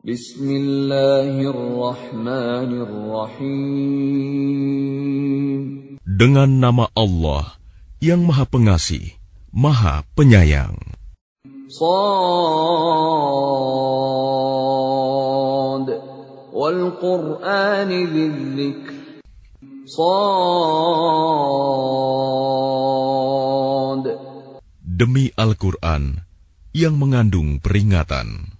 Bismillahirrahmanirrahim. Dengan nama Allah yang Maha Pengasih, Maha Penyayang. Sad wal dzikr. Sad Demi Al-Qur'an yang mengandung peringatan.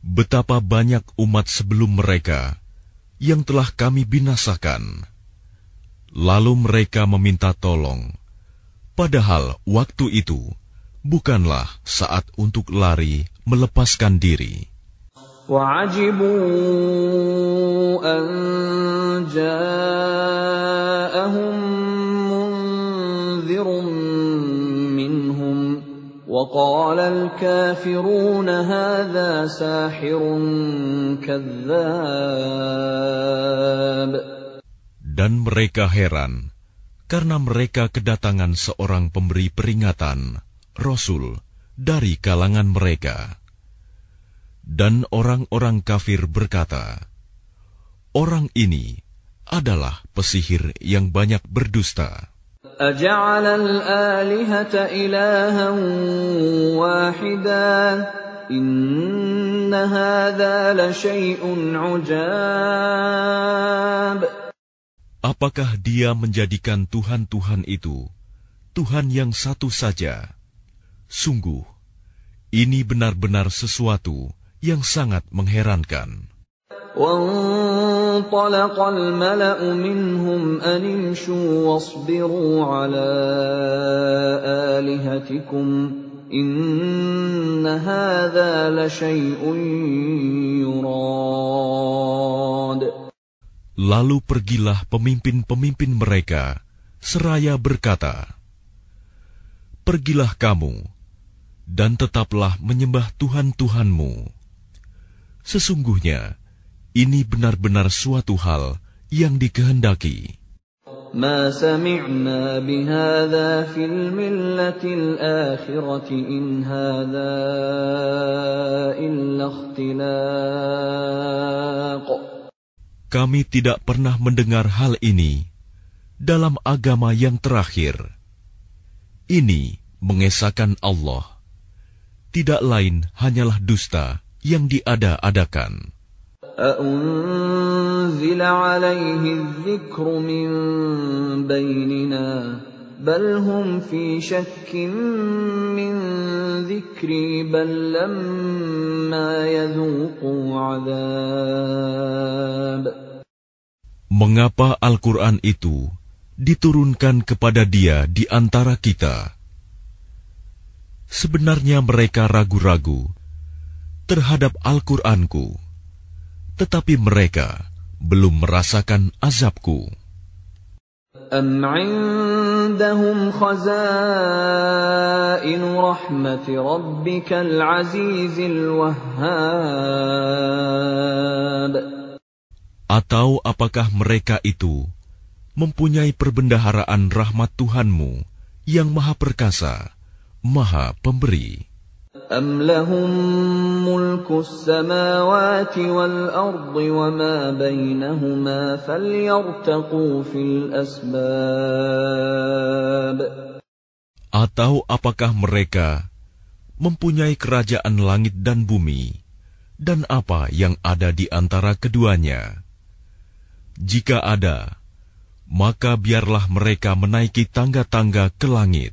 betapa banyak umat sebelum mereka yang telah kami binasakan. Lalu mereka meminta tolong, padahal waktu itu bukanlah saat untuk lari melepaskan diri. وعجبوا أن جاءهم وقال الكافرون هذا ساحر كذاب Dan mereka heran karena mereka kedatangan seorang pemberi peringatan, Rasul, dari kalangan mereka. Dan orang-orang kafir berkata, Orang ini adalah pesihir yang banyak berdusta. أجعل الآلهة إلها واحدا إن هذا لشيء عجاب Apakah dia menjadikan Tuhan-Tuhan itu Tuhan yang satu saja? Sungguh, ini benar-benar sesuatu yang sangat mengherankan. وانطلق الملأ منهم أن امشوا واصبروا على آلهتكم إن هذا لشيء يراد Lalu pergilah pemimpin-pemimpin mereka, seraya berkata, Pergilah kamu, dan tetaplah menyembah Tuhan-Tuhanmu. Sesungguhnya, ini benar-benar suatu hal yang dikehendaki. ما سمعنا بهذا في الملة الآخرة إن هذا إلا اختلاق Kami tidak pernah mendengar hal ini dalam agama yang terakhir. Ini mengesahkan Allah. Tidak lain hanyalah dusta yang diada-adakan. أأنزل عليه الذكر من بيننا بل هم في شك من ذكري بل لما يذوقوا عذاب Mengapa Al-Quran itu diturunkan kepada dia di antara kita? Sebenarnya mereka ragu-ragu terhadap Al-Quranku tetapi mereka belum merasakan azabku. أم عندهم خزائن رحمة ربك العزيز الوهاب Atau apakah mereka itu mempunyai perbendaharaan rahmat Tuhanmu yang maha perkasa, maha pemberi? أم لهم ملك السماوات والأرض وما بينهما فليرتقوا في الأسباب Atau apakah mereka mempunyai kerajaan langit dan bumi, dan apa yang ada di antara keduanya? Jika ada, maka biarlah mereka menaiki tangga-tangga ke langit.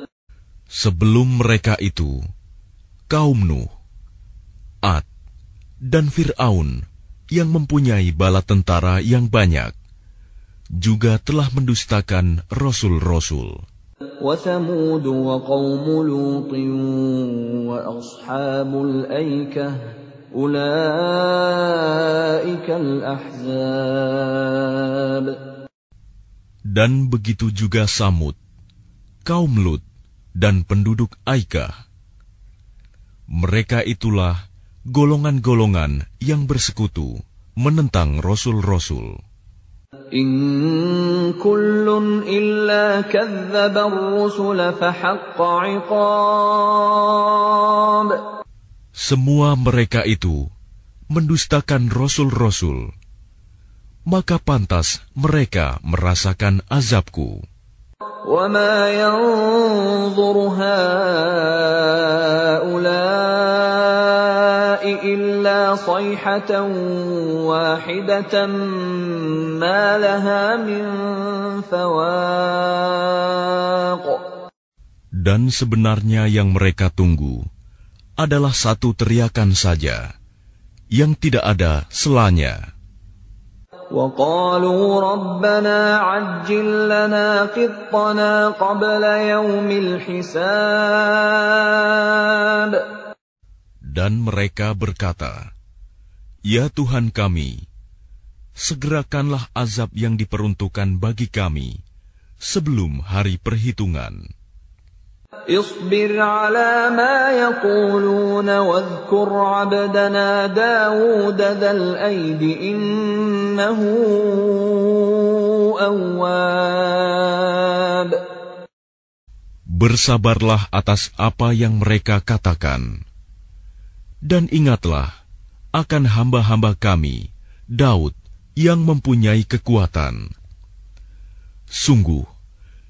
Sebelum mereka itu, kaum Nuh, Ad, dan Fir'aun yang mempunyai bala tentara yang banyak, juga telah mendustakan rasul-rasul. وثمود وقوم لوط وأصحاب الأيكة أولئك الأحزاب Dan begitu juga Samud, kaum Lut, dan penduduk Aika. Mereka itulah golongan-golongan yang bersekutu menentang rasul-rasul. In kullun illa. Semua mereka itu mendustakan rasul-rasul. Maka pantas mereka merasakan azabku. وما ينظر هؤلاء إلا صيحة واحدة ما لها من فواق Dan sebenarnya yang mereka tunggu adalah satu teriakan saja, yang tidak ada selanya. وقالوا ربنا عجل لنا قطنا قبل يوم الحساب Dan mereka berkata, Ya Tuhan kami, segerakanlah azab yang diperuntukkan bagi kami sebelum hari perhitungan. اصبر على ما يقولون واذكر عبدنا داود ذا الأيد إنه أواب Bersabarlah atas apa yang mereka katakan. Dan ingatlah akan hamba-hamba kami, Daud, yang mempunyai kekuatan. Sungguh,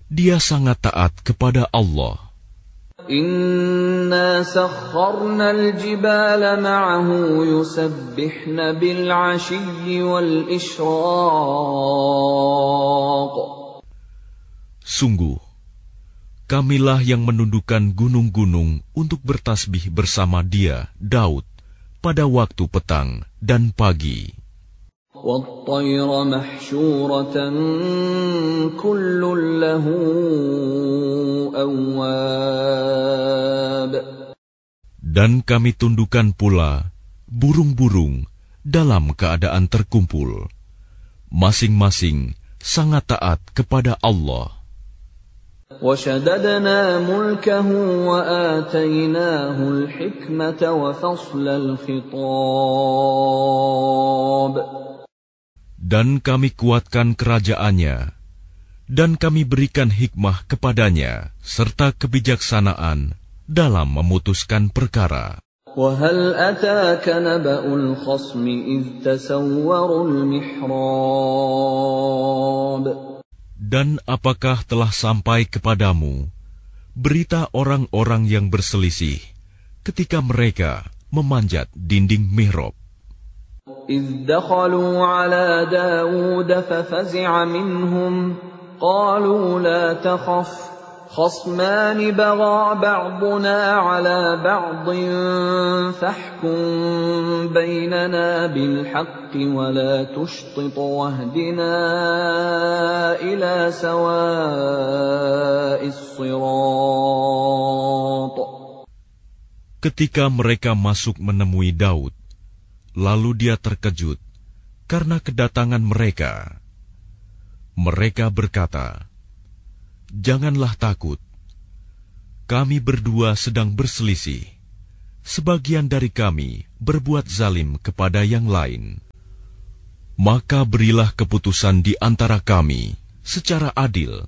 dia sangat taat kepada Allah. Inna sakharna al-jibala ma'ahu yusabbihna bil'ashiyyi wal-ishraq. Sungguh, kamilah yang menundukkan gunung-gunung untuk bertasbih bersama dia, Daud, pada waktu petang dan pagi. والطير محشورة كل له أواب Dan kami tundukkan pula burung-burung dalam keadaan terkumpul. Masing-masing sangat taat kepada Allah. وشددنا ملكه وآتيناه الحكمة وفصل الخطاب Dan kami kuatkan kerajaannya, dan kami berikan hikmah kepadanya, serta kebijaksanaan dalam memutuskan perkara. وهل أتاك نبأ الخصم إذ تسوروا المحراب Dan apakah telah sampai kepadamu berita orang-orang yang berselisih ketika mereka memanjat dinding mihrab? إذ دخلوا على داود ففزع منهم قالوا لا تخف خصمان بغى بعضنا على بعض فاحكم بيننا بالحق ولا تشطط واهدنا إلى سواء الصراط. Ketika mereka masuk menemui Daud, lalu dia terkejut karena kedatangan mereka. Mereka berkata, "Janganlah takut, kami berdua sedang berselisih. Sebagian dari kami berbuat zalim kepada yang lain. Maka berilah keputusan di antara kami secara adil,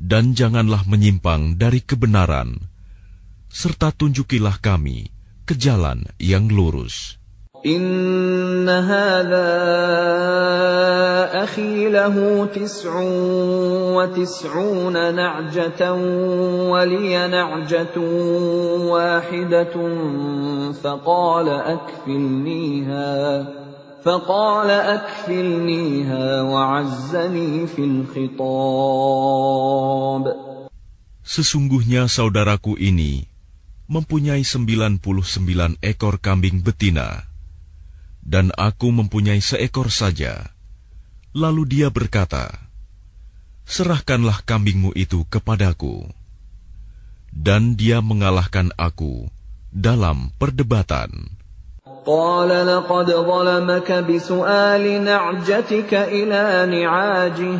dan janganlah menyimpang dari kebenaran." serta tunjukilah kami ke jalan yang lurus. إن هذا أخي له تسع وتسعون نعجة ولي نعجة واحدة فقال أكفلنيها فقال أكفلنيها وعزني في الخطاب Sesungguhnya saudaraku ini mempunyai sembilan puluh sembilan ekor kambing betina, dan aku mempunyai seekor saja. Lalu dia berkata, Serahkanlah kambingmu itu kepadaku. Dan dia mengalahkan aku dalam perdebatan. قال لقد ظلمك بسؤال نعجتك إلى نعاجه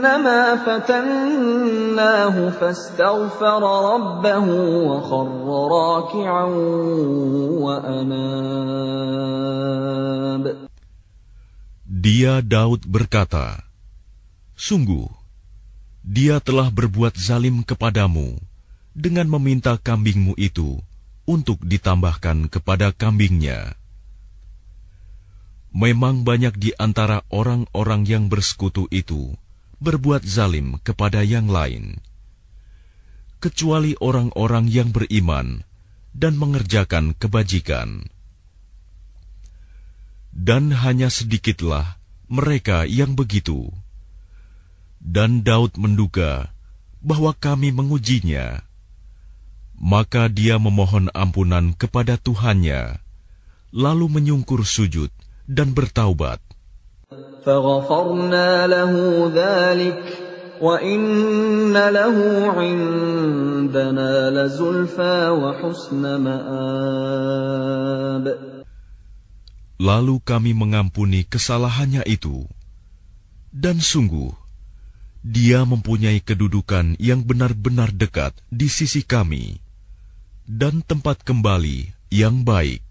أنما فتناه فاستغفر ربه وخر راكعا وأناب Dia Daud berkata, Sungguh, dia telah berbuat zalim kepadamu dengan meminta kambingmu itu untuk ditambahkan kepada kambingnya. Memang banyak di antara orang-orang yang bersekutu itu berbuat zalim kepada yang lain, kecuali orang-orang yang beriman dan mengerjakan kebajikan. Dan hanya sedikitlah mereka yang begitu. Dan Daud menduga bahwa kami mengujinya. Maka dia memohon ampunan kepada Tuhannya, lalu menyungkur sujud dan bertaubat. Lalu kami mengampuni kesalahannya itu. Dan sungguh, dia mempunyai kedudukan yang benar-benar dekat di sisi kami, dan tempat kembali yang baik.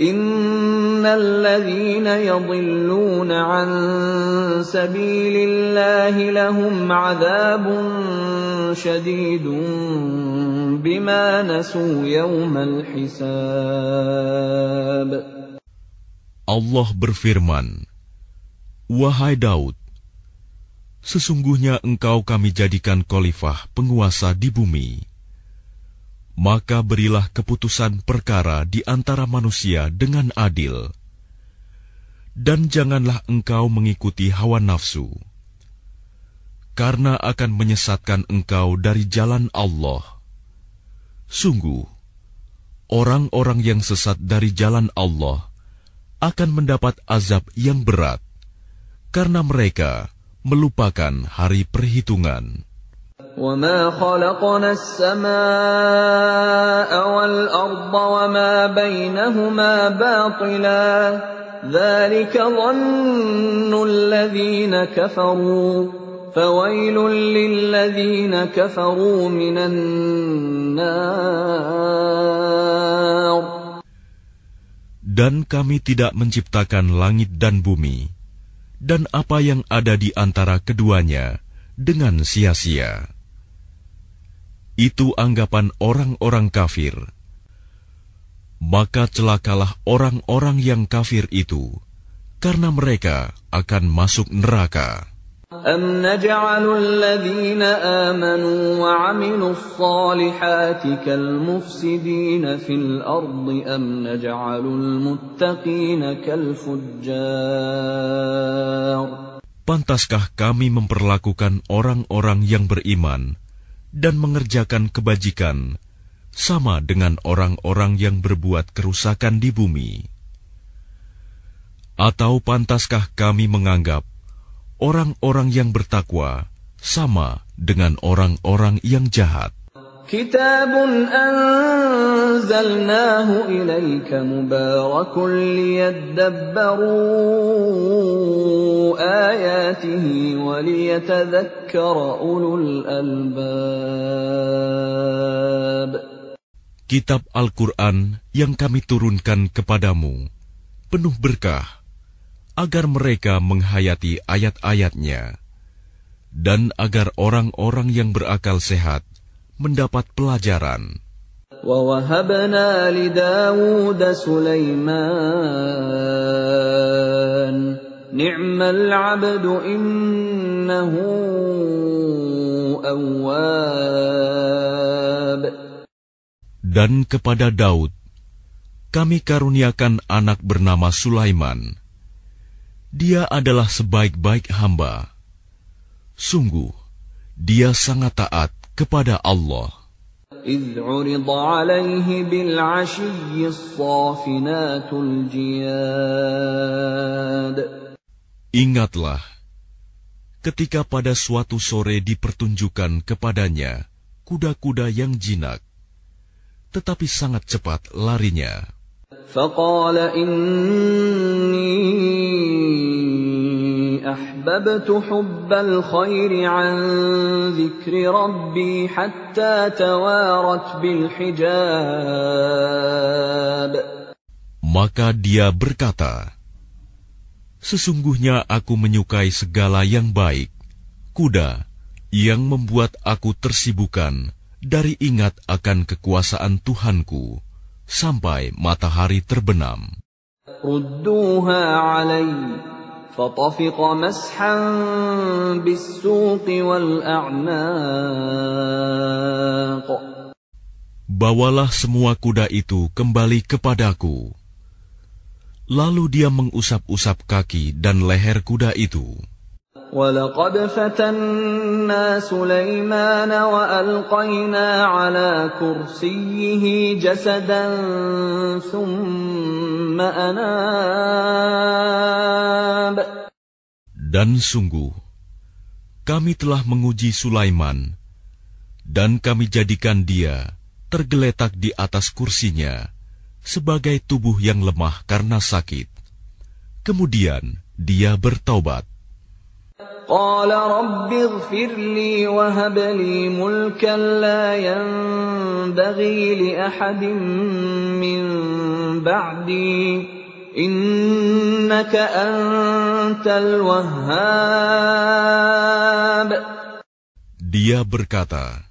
إن الذين يضلون عن سبيل الله لهم عذاب شديد بما نسوا يوم الحساب Allah berfirman, Wahai Daud, sesungguhnya engkau kami jadikan khalifah penguasa di bumi maka berilah keputusan perkara di antara manusia dengan adil, dan janganlah engkau mengikuti hawa nafsu, karena akan menyesatkan engkau dari jalan Allah. Sungguh, orang-orang yang sesat dari jalan Allah akan mendapat azab yang berat, karena mereka melupakan hari perhitungan. وما خلقنا السماء والأرض وما بينهما باطلا ذلك ظن الذين كفروا فويل للذين كفروا من النار Dan kami tidak menciptakan langit dan bumi, dan apa yang ada di antara keduanya, dengan sia-sia itu anggapan orang-orang kafir. Maka celakalah orang-orang yang kafir itu, karena mereka akan masuk neraka. أم نجعل الذين آمنوا وعملوا الصالحات كالمفسدين في الأرض أم نجعل المتقين كالفجار Pantaskah kami memperlakukan orang-orang yang beriman dan mengerjakan kebajikan, sama dengan orang-orang yang berbuat kerusakan di bumi. Atau pantaskah kami menganggap orang-orang yang bertakwa sama dengan orang-orang yang jahat? كتاب أنزلناه إليك مبارك ليدبروا آياته وليتذكر أولو الألباب Kitab Al-Quran yang kami turunkan kepadamu penuh berkah agar mereka menghayati ayat-ayatnya dan agar orang-orang yang berakal sehat mendapat pelajaran. ووهبنا لداود سليمان نعم العبد إنه أواب Dan kepada Daud, kami karuniakan anak bernama Sulaiman. Dia adalah sebaik-baik hamba. Sungguh, dia sangat taat kepada Allah. إذ عرض عليه بالعشي الصافنات الجياد Ingatlah, ketika pada suatu sore dipertunjukkan kepadanya kuda-kuda yang jinak, tetapi sangat cepat larinya. فقال إني أحببت حب الخير عن ذكر ربي حتى توارت بالحجاب Maka dia berkata, Sesungguhnya aku menyukai segala yang baik, kuda yang membuat aku tersibukan dari ingat akan kekuasaan Tuhanku sampai matahari terbenam. ردوها علي فطفق مسحا بالسوق والأعناق Bawalah semua kuda itu kembali kepadaku. Lalu dia mengusap-usap kaki dan leher kuda itu. ولقد فتنا سليمان وألقينا على كرسيه جسدا ثم أناب Dan sungguh, kami telah menguji Sulaiman, dan kami jadikan dia tergeletak di atas kursinya sebagai tubuh yang lemah karena sakit. Kemudian dia bertaubat. قال رب اغفر لي وهب لي ملكا لا ينبغي لأحد من بعدي إنك أنت الوهاب Dia berkata,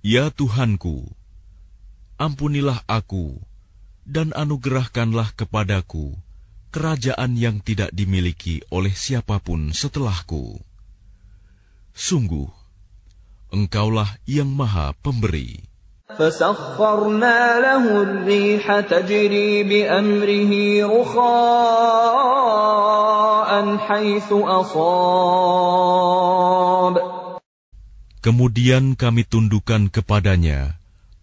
Ya Tuhanku, ampunilah aku dan anugerahkanlah kepadaku kerajaan yang tidak dimiliki oleh siapapun setelahku. Sungguh, Engkaulah yang Maha Pemberi. فسخرنا له الريح تجري بأمره رخاء حيث أصاب Kemudian kami tundukkan kepadanya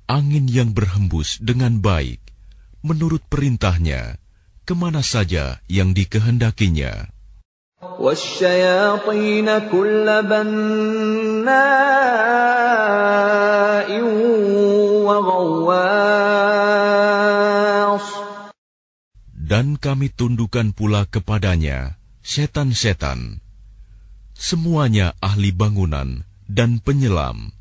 angin yang berhembus dengan baik, menurut perintahnya, kemana saja yang dikehendakinya. والشياطين كل بناء وغواص Dan kami tundukkan pula kepadanya setan-setan, semuanya ahli bangunan dan penyelam,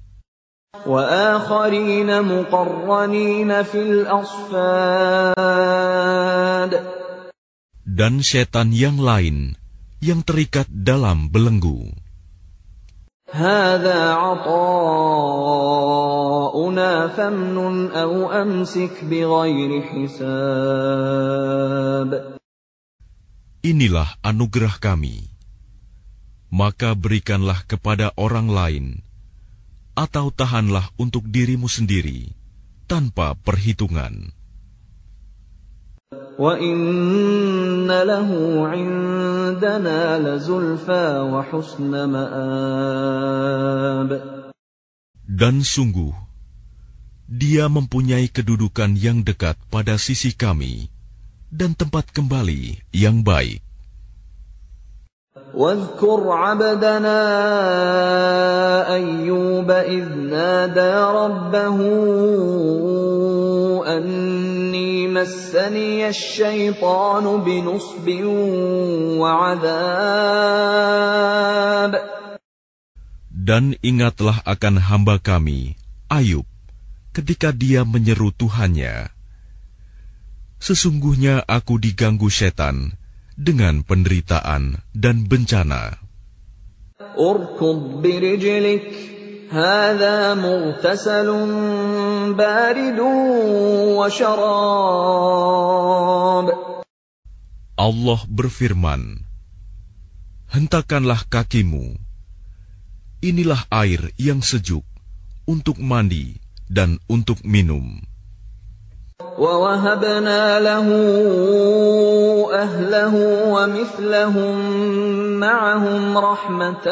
وآخرين مقرنين في الأصفاد dan setan yang lain yang terikat dalam belenggu. Inilah anugerah kami. Maka berikanlah kepada orang lain, atau tahanlah untuk dirimu sendiri tanpa perhitungan. Dan sungguh, dia mempunyai kedudukan yang dekat pada sisi kami, dan tempat kembali yang baik. واذكر عبدنا أيوب إذ نادى ربه أني مسني الشيطان بنصب وعذاب Dan ingatlah akan hamba kami, Ayub, ketika dia menyeru Tuhannya. Sesungguhnya aku diganggu setan dengan penderitaan dan bencana. Allah berfirman, Hentakanlah kakimu, inilah air yang sejuk untuk mandi dan untuk minum. ووهبنا له أهله ومثلهم معهم رحمة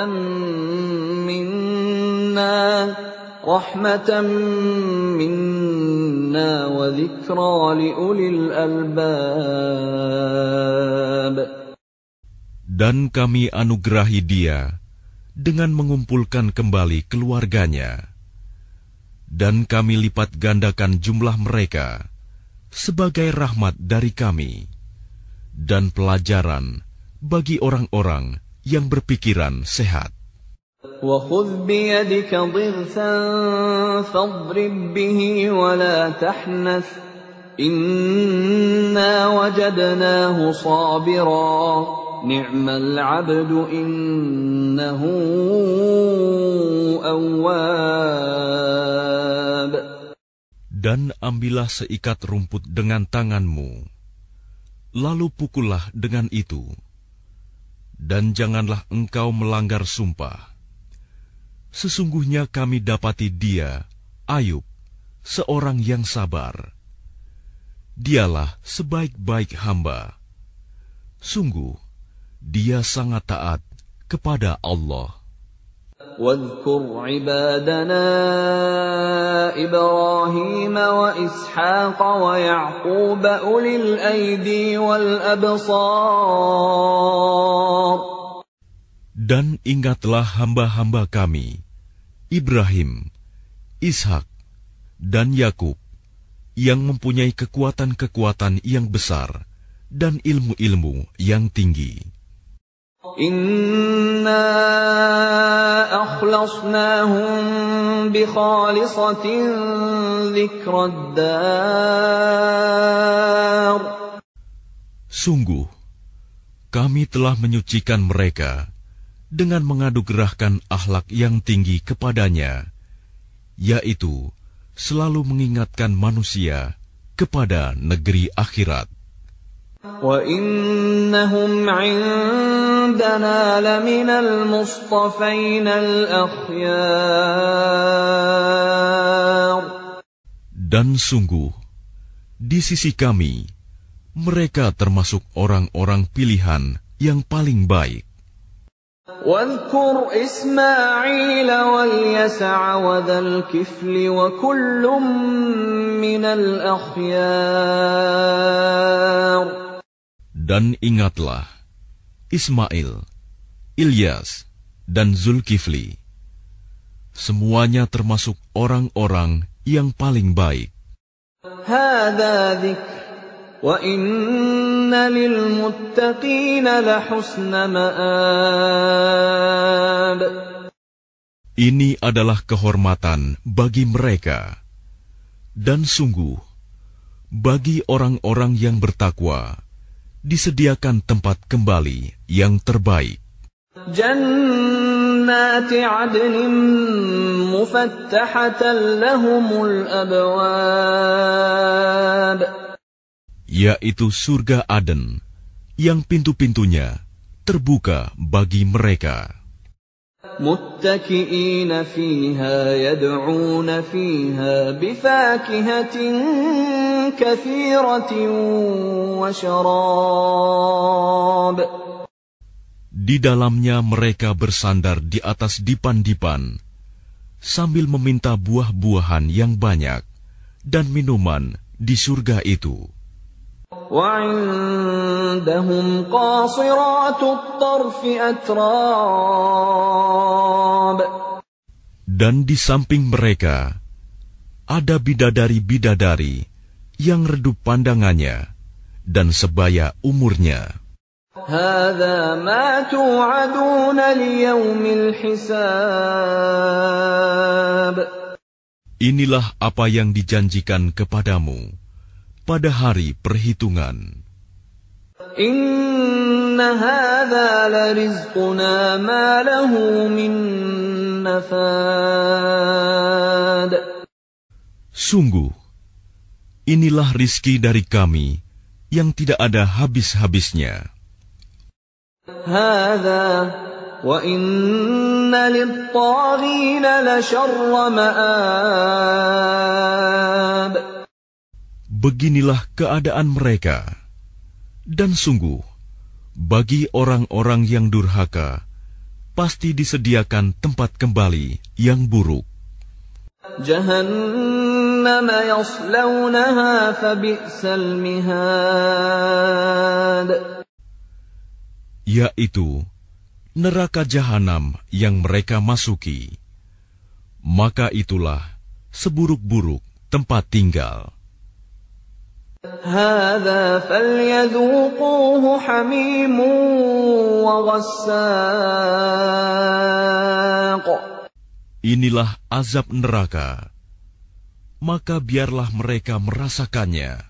منا رحمة منا وذكرى لأولي الألباب Dan kami anugerahi dia dengan mengumpulkan kembali keluarganya. Dan kami lipat gandakan jumlah mereka sebagai rahmat dari kami dan pelajaran bagi orang-orang yang berpikiran sehat. وخذ بيدك ضغثا فاضرب به ولا تحنث إنا وجدناه صابرا نعم العبد إنه أواب dan ambillah seikat rumput dengan tanganmu, lalu pukullah dengan itu, dan janganlah engkau melanggar sumpah. Sesungguhnya kami dapati dia, Ayub, seorang yang sabar. Dialah sebaik-baik hamba. Sungguh, dia sangat taat kepada Allah. واذكر عبادنا إبراهيم وإسحاق ويعقوب أولي الأيدي والأبصار Dan ingatlah hamba-hamba kami, Ibrahim, Ishak, dan Yakub, yang mempunyai kekuatan-kekuatan yang besar dan ilmu-ilmu yang tinggi. Inna akhlasnahum bikhalisatin zikraddar. Sungguh, kami telah menyucikan mereka dengan mengadu gerahkan ahlak yang tinggi kepadanya, yaitu selalu mengingatkan manusia kepada negeri akhirat. وإنهم عندنا لمن المصطفين الأخيار Dan sungguh, di sisi kami, mereka termasuk orang-orang pilihan yang paling baik. واذكر إسماعيل واليسع وذا الكفل وكل من الأخيار Dan ingatlah, Ismail, Ilyas, dan Zulkifli. Semuanya termasuk orang-orang yang paling baik. Ini adalah kehormatan bagi mereka. Dan sungguh, bagi orang-orang yang bertakwa, disediakan tempat kembali yang terbaik. جنات عدن مفتحة لهم الأبواب Yaitu surga Aden, yang pintu-pintunya terbuka bagi mereka. متكئين فيها يدعون فيها بفاكهة كثيرة وشراب Di dalamnya mereka bersandar di atas dipan-dipan, sambil meminta buah-buahan yang banyak dan minuman di surga itu. وعندهم قاصرات الطرف أتراب Dan di samping mereka ada bidadari-bidadari yang redup pandangannya dan sebaya umurnya. هذا ما توعدون ليوم الحساب Inilah apa yang dijanjikan kepadamu pada hari perhitungan. Sungguh, inilah rizki dari kami yang tidak ada habis-habisnya beginilah keadaan mereka. Dan sungguh, bagi orang-orang yang durhaka, pasti disediakan tempat kembali yang buruk. Yaitu neraka jahanam yang mereka masuki. Maka itulah seburuk-buruk tempat tinggal. هذا فليذوقوه حميم وغساق Inilah azab neraka. Maka biarlah mereka merasakannya.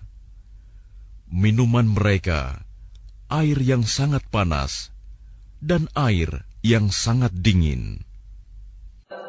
Minuman mereka, air yang sangat panas, dan air yang sangat dingin.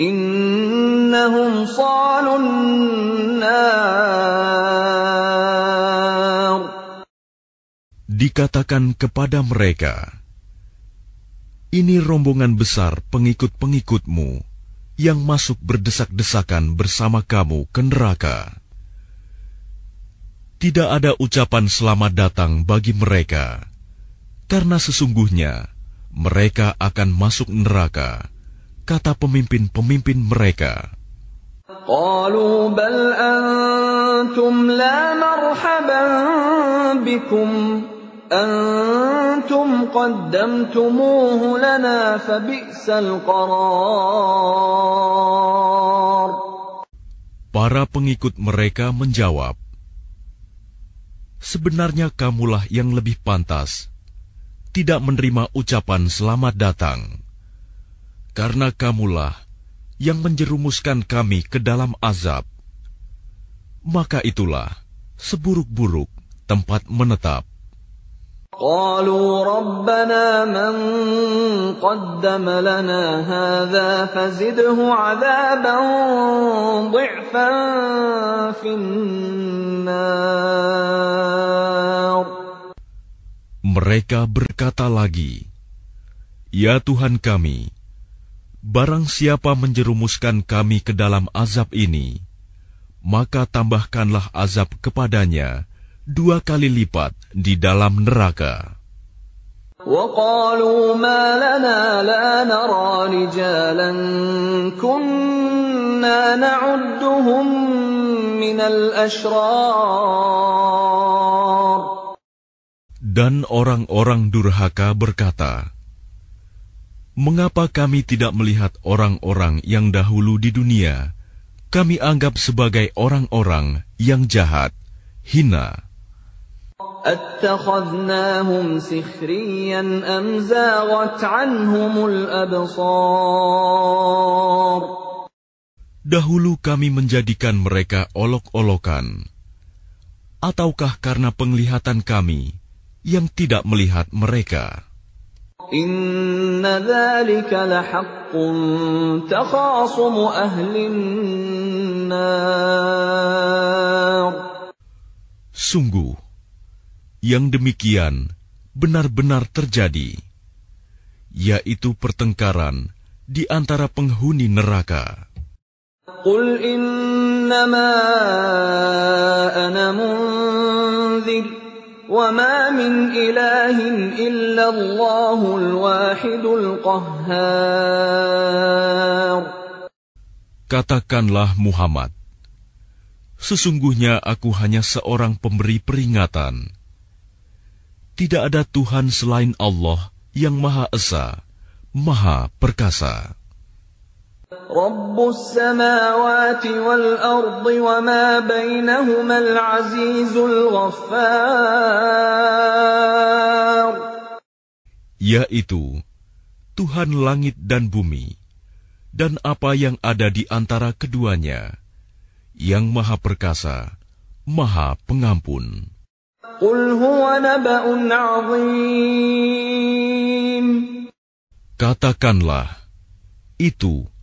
innahum salun nar. Dikatakan kepada mereka, ini rombongan besar pengikut-pengikutmu yang masuk berdesak-desakan bersama kamu ke neraka. Tidak ada ucapan selamat datang bagi mereka, karena sesungguhnya mereka akan masuk neraka kata pemimpin-pemimpin mereka. Para pengikut mereka menjawab, Sebenarnya kamulah yang lebih pantas tidak menerima ucapan selamat datang Karena kamulah yang menjerumuskan kami ke dalam azab. Maka itulah seburuk-buruk tempat menetap. قالوا ربنا من قدم لنا هذا فزده عذابا ضعفا في النار Mereka berkata lagi, Ya Tuhan kami, barang siapa menjerumuskan kami ke dalam azab ini, maka tambahkanlah azab kepadanya dua kali lipat di dalam neraka. وقالوا ما لنا لا نرى رجالا كنا نعدهم من الأشرار Dan orang-orang durhaka berkata, Mengapa kami tidak melihat orang-orang yang dahulu di dunia? Kami anggap sebagai orang-orang yang jahat, hina. Dahulu kami menjadikan mereka olok-olokan. Ataukah karena penglihatan kami yang tidak melihat mereka? Inna dhalika lahaqqun takhasumu nar. Sungguh, yang demikian benar-benar terjadi, yaitu pertengkaran di antara penghuni neraka. Qul innama ana munzir وما من إله إلا الله الواحد القهار Katakanlah Muhammad, sesungguhnya aku hanya seorang pemberi peringatan. Tidak ada Tuhan selain Allah yang Maha Esa, Maha Perkasa. Yaitu Tuhan langit dan bumi dan apa yang ada di antara keduanya yang maha perkasa, maha pengampun. Qul huwa. Katakanlah, itu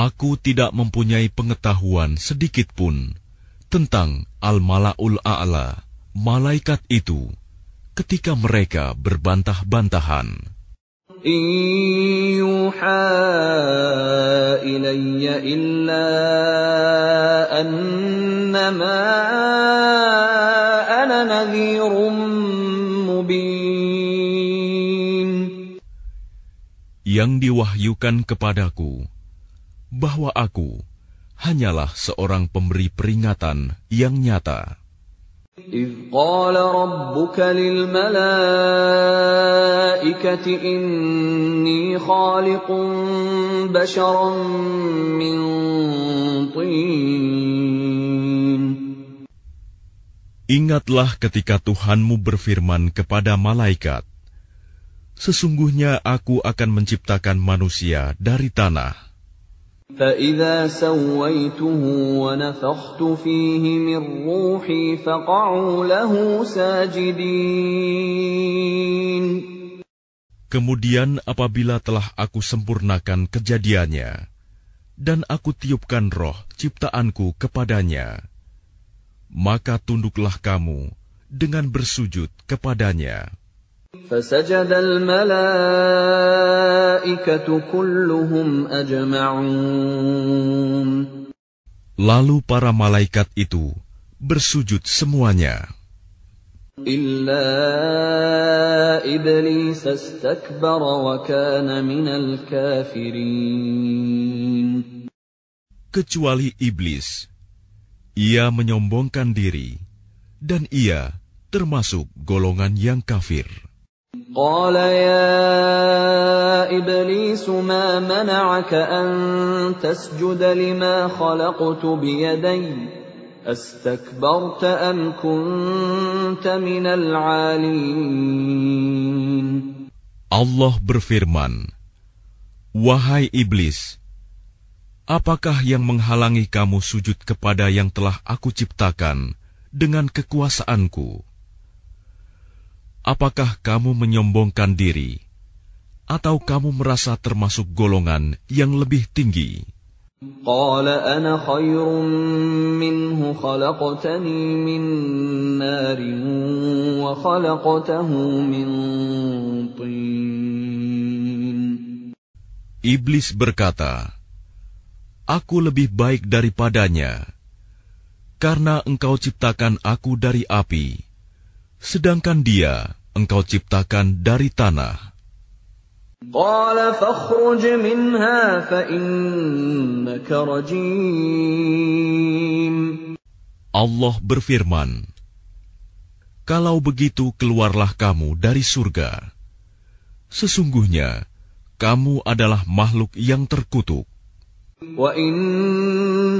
Aku tidak mempunyai pengetahuan sedikit pun tentang Al-Malaul A'la, malaikat itu, ketika mereka berbantah-bantahan. Yang diwahyukan kepadaku, bahwa aku hanyalah seorang pemberi peringatan yang nyata. إذ قال ربك للملائكة إني خالق بشرا من طين Ingatlah ketika Tuhanmu berfirman kepada malaikat, Sesungguhnya aku akan menciptakan manusia dari tanah. فإذا سويته ونفخت فيه من روحي فقعوا له ساجدين Kemudian apabila telah aku sempurnakan kejadiannya, dan aku tiupkan roh ciptaanku kepadanya, maka tunduklah kamu dengan bersujud kepadanya. فسجد الملائكة كلهم أجمعون Lalu para malaikat itu bersujud semuanya, إلا إبليس استكبر وكان من الكافرين kecuali iblis. Ia menyombongkan diri, dan ia termasuk golongan yang kafir. قال يا إبليس ما منعك أن تسجد لما خلقت بيدي أستكبرت أم كنت من العالين Allah berfirman, Wahai iblis, apakah yang menghalangi kamu sujud kepada yang telah aku ciptakan dengan kekuasaanku? Apakah kamu menyombongkan diri, atau kamu merasa termasuk golongan yang lebih tinggi? قال أنا خير منه خلقتني من نار وخلقته من طين Iblis berkata, Aku lebih baik daripadanya, karena engkau ciptakan aku dari api, sedangkan dia engkau ciptakan dari tanah. Allah berfirman, Kalau begitu keluarlah kamu dari surga. Sesungguhnya, kamu adalah makhluk yang terkutuk. وإن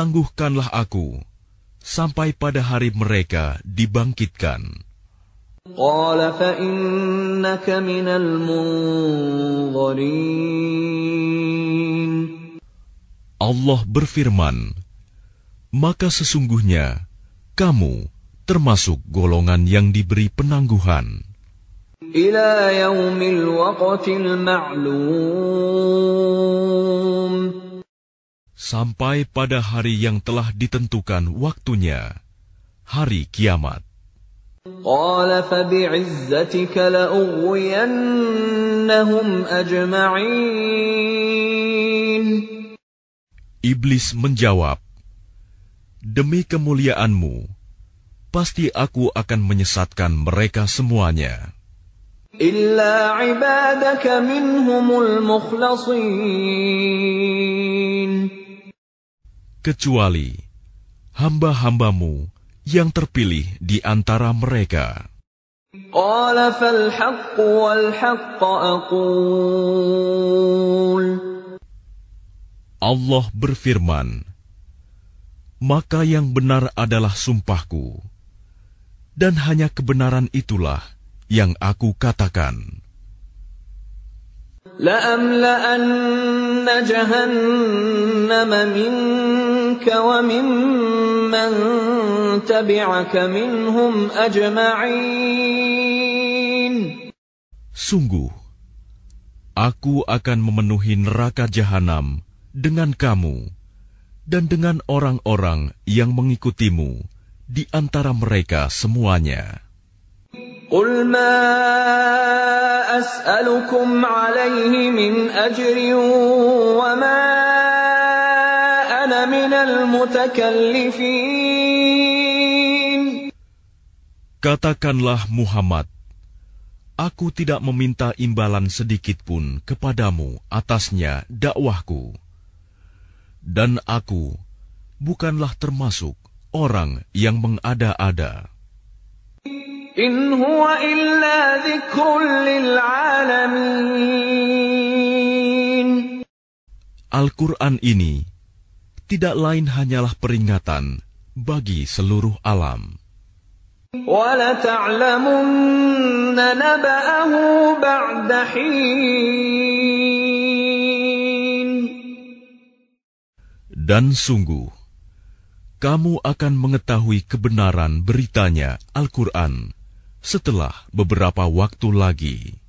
tangguhkanlah aku sampai pada hari mereka dibangkitkan. Allah berfirman, maka sesungguhnya kamu termasuk golongan yang diberi penangguhan. Ila yaumil waqtil ma'lum sampai pada hari yang telah ditentukan waktunya, hari kiamat. قال فبعزتك لأغوينهم أجمعين Iblis menjawab, Demi kemuliaanmu, pasti aku akan menyesatkan mereka semuanya. إلا عبادك منهم المخلصين kecuali hamba-hambamu yang terpilih di antara mereka. Allah berfirman, Maka yang benar adalah sumpahku, dan hanya kebenaran itulah yang aku katakan. لأملأن جهنم منك وممن تبعك منهم أجمعين Sungguh, aku akan memenuhi neraka jahanam dengan kamu dan dengan orang-orang yang mengikutimu di antara mereka semuanya. قل ما أسألكم عليه من أجر وما أنا من المتكلفين Katakanlah Muhammad, aku tidak meminta imbalan sedikit pun kepadamu atasnya dakwahku. Dan aku bukanlah termasuk orang yang mengada-ada. إن هو إلا ذكر للعالمين Al-Quran ini tidak lain hanyalah peringatan bagi seluruh alam. ولتعلمن نبأه بعد حين Dan sungguh, kamu akan mengetahui kebenaran beritanya Al-Quran setelah beberapa waktu lagi.